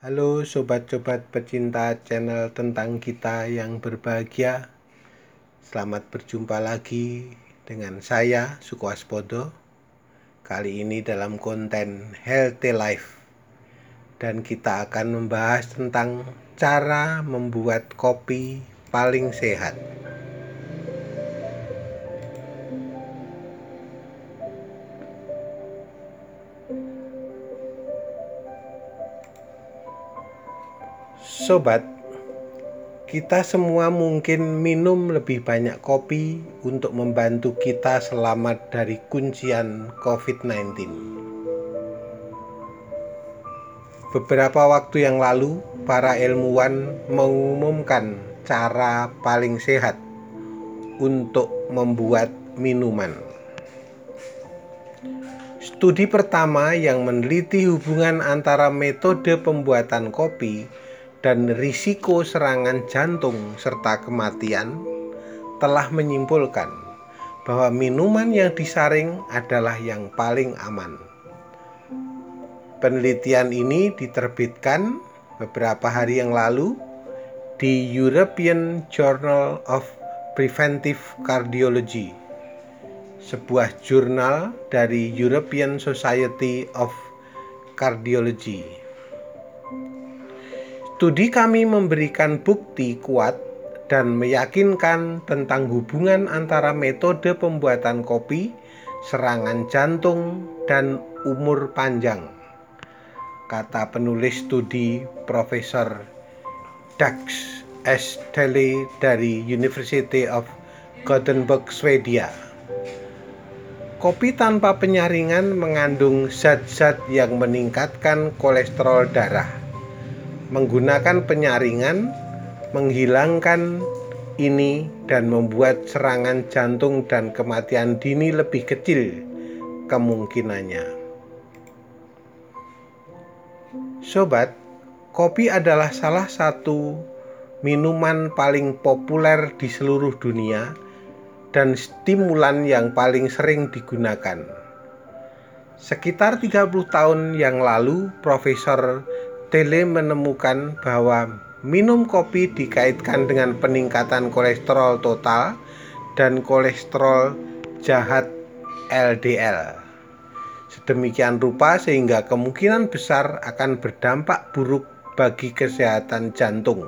Halo sobat-sobat pecinta channel tentang kita yang berbahagia. Selamat berjumpa lagi dengan saya Sukowaspodo Kali ini dalam konten Healthy Life. Dan kita akan membahas tentang cara membuat kopi paling sehat Sobat, kita semua mungkin minum lebih banyak kopi untuk membantu kita selamat dari kuncian COVID-19. Beberapa waktu yang lalu, para ilmuwan mengumumkan cara paling sehat untuk membuat minuman. Studi pertama yang meneliti hubungan antara metode pembuatan kopi dan risiko serangan jantung serta kematian telah menyimpulkan bahwa minuman yang disaring adalah yang paling aman. Penelitian ini diterbitkan beberapa hari yang lalu di European Journal of Preventive Cardiology, sebuah jurnal dari European Society of Cardiology. Studi kami memberikan bukti kuat dan meyakinkan tentang hubungan antara metode pembuatan kopi, serangan jantung, dan umur panjang. Kata penulis studi Profesor Dax S. Daly dari University of Gothenburg, Swedia. Kopi tanpa penyaringan mengandung zat-zat yang meningkatkan kolesterol darah menggunakan penyaringan menghilangkan ini dan membuat serangan jantung dan kematian dini lebih kecil kemungkinannya. Sobat, kopi adalah salah satu minuman paling populer di seluruh dunia dan stimulan yang paling sering digunakan. Sekitar 30 tahun yang lalu, Profesor Tele menemukan bahwa minum kopi dikaitkan dengan peningkatan kolesterol total dan kolesterol jahat LDL. Sedemikian rupa sehingga kemungkinan besar akan berdampak buruk bagi kesehatan jantung.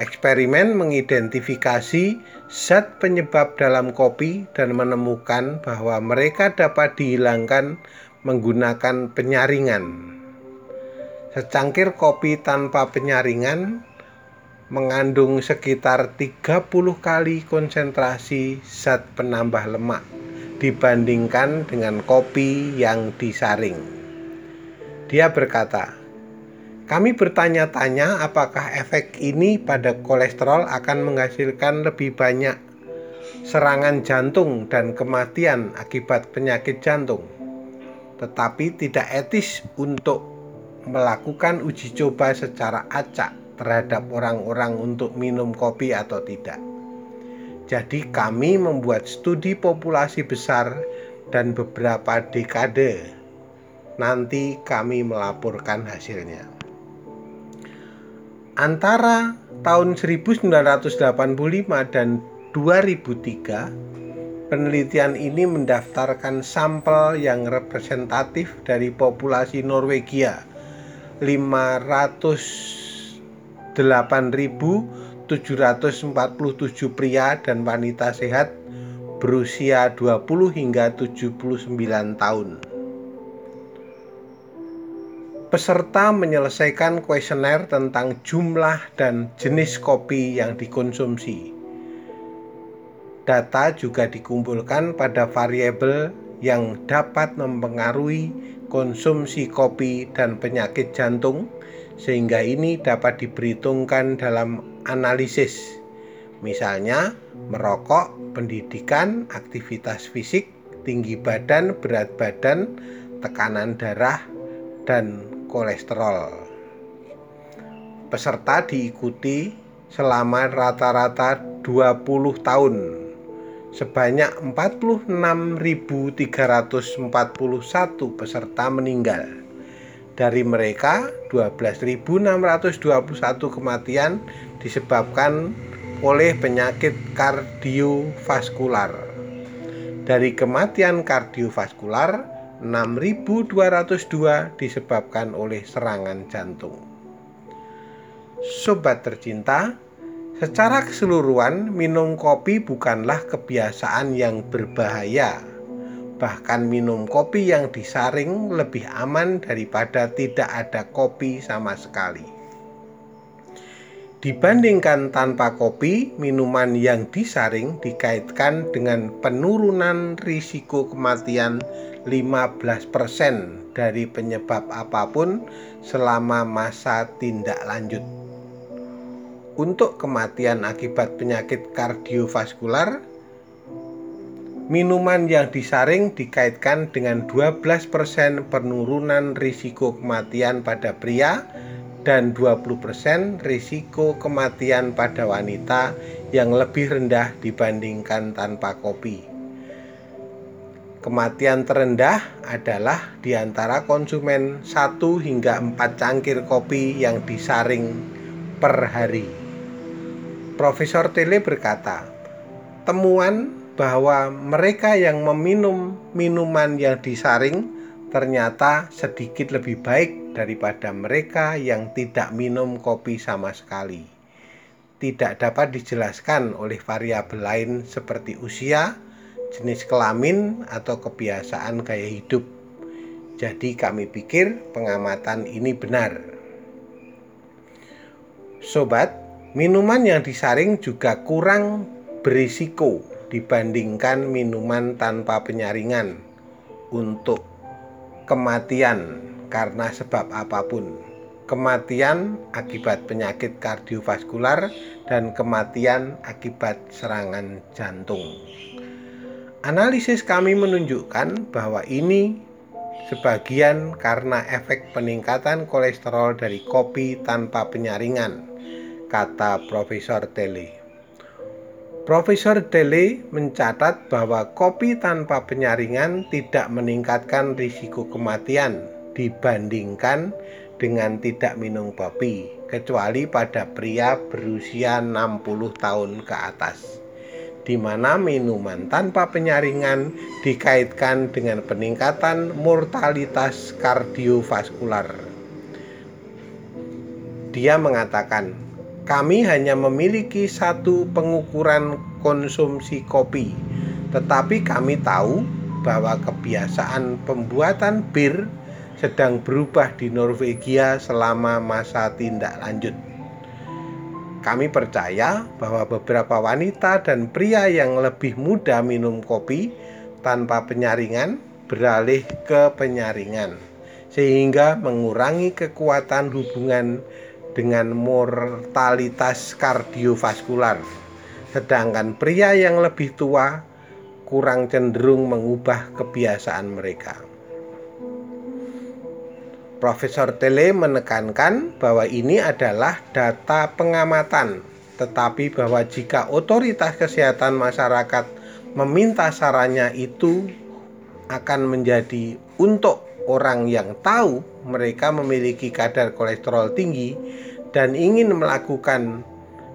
Eksperimen mengidentifikasi zat penyebab dalam kopi dan menemukan bahwa mereka dapat dihilangkan menggunakan penyaringan. Secangkir kopi tanpa penyaringan mengandung sekitar 30 kali konsentrasi zat penambah lemak dibandingkan dengan kopi yang disaring. Dia berkata, "Kami bertanya-tanya apakah efek ini pada kolesterol akan menghasilkan lebih banyak serangan jantung dan kematian akibat penyakit jantung, tetapi tidak etis untuk melakukan uji coba secara acak terhadap orang-orang untuk minum kopi atau tidak. Jadi kami membuat studi populasi besar dan beberapa dekade. Nanti kami melaporkan hasilnya. Antara tahun 1985 dan 2003, penelitian ini mendaftarkan sampel yang representatif dari populasi Norwegia 508.747 pria dan wanita sehat berusia 20 hingga 79 tahun. Peserta menyelesaikan kuesioner tentang jumlah dan jenis kopi yang dikonsumsi. Data juga dikumpulkan pada variabel yang dapat mempengaruhi konsumsi kopi dan penyakit jantung sehingga ini dapat diperhitungkan dalam analisis misalnya merokok, pendidikan, aktivitas fisik, tinggi badan, berat badan, tekanan darah, dan kolesterol. Peserta diikuti selama rata-rata 20 tahun sebanyak 46.341 peserta meninggal Dari mereka, 12.621 kematian disebabkan oleh penyakit kardiovaskular. Dari kematian kardiovaskular, 6.202 disebabkan oleh serangan jantung. Sobat tercinta, secara keseluruhan minum kopi bukanlah kebiasaan yang berbahaya. Bahkan minum kopi yang disaring lebih aman daripada tidak ada kopi sama sekali. Dibandingkan tanpa kopi, minuman yang disaring dikaitkan dengan penurunan risiko kematian 15% dari penyebab apa pun selama masa tindak lanjut. Untuk kematian akibat penyakit kardiovaskular, minuman yang disaring dikaitkan dengan 12% penurunan risiko kematian pada pria dan 20% risiko kematian pada wanita yang lebih rendah dibandingkan tanpa kopi. Kematian terendah adalah di antara konsumen 1 hingga 4 cangkir kopi yang disaring per hari. Profesor Tele berkata, temuan bahwa mereka yang meminum minuman yang disaring ternyata sedikit lebih baik daripada mereka yang tidak minum kopi sama sekali. Tidak dapat dijelaskan oleh variabel lain seperti usia, jenis kelamin, atau kebiasaan gaya hidup. Jadi, kami pikir pengamatan ini benar. Sobat, minuman yang disaring juga kurang berisiko dibandingkan minuman tanpa penyaringan untuk kematian karena sebab apa pun. Kematian akibat penyakit kardiovaskular dan kematian akibat serangan jantung. Analisis kami menunjukkan bahwa ini sebagian karena efek peningkatan kolesterol dari kopi tanpa penyaringan, kata Profesor Tele. Profesor Tele mencatat bahwa kopi tanpa penyaringan tidak meningkatkan risiko kematian dibandingkan dengan tidak minum kopi kecuali pada pria berusia 60 tahun ke atas di mana minuman tanpa penyaringan dikaitkan dengan peningkatan mortalitas kardiovaskular. Dia mengatakan, "Kami hanya memiliki satu pengukuran konsumsi kopi, tetapi kami tahu bahwa kebiasaan pembuatan bir sedang berubah di Norwegia selama masa tindak lanjut. Kami percaya bahwa beberapa wanita dan pria yang lebih muda minum kopi tanpa penyaringan beralih ke penyaringan, sehingga mengurangi kekuatan hubungan dengan mortalitas kardiovaskular. Sedangkan pria yang lebih tua kurang cenderung mengubah kebiasaan mereka. Profesor Tele menekankan bahwa ini adalah data pengamatan, tetapi bahwa jika otoritas kesehatan masyarakat meminta sarannya itu akan menjadi untuk orang yang tahu mereka memiliki kadar kolesterol tinggi dan ingin melakukan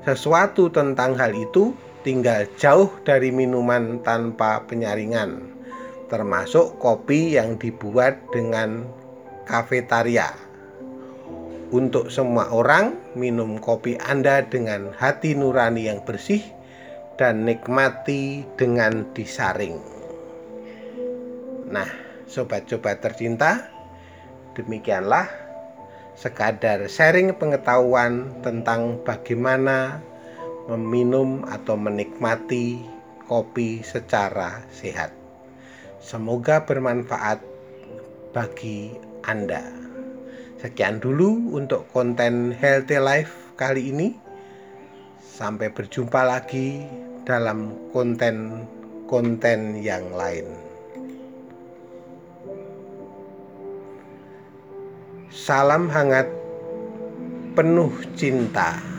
sesuatu tentang hal itu tinggal jauh dari minuman tanpa penyaringan termasuk kopi yang dibuat dengan kafetaria. Untuk semua orang, minum kopi Anda dengan hati nurani yang bersih dan nikmati dengan disaring. Nah, sobat-sobat tercinta, demikianlah sekadar sharing pengetahuan tentang bagaimana meminum atau menikmati kopi secara sehat. Semoga bermanfaat bagi anda. Sekian dulu untuk konten Healthy Life kali ini. Sampai berjumpa lagi dalam konten-konten yang lain. Salam hangat penuh cinta.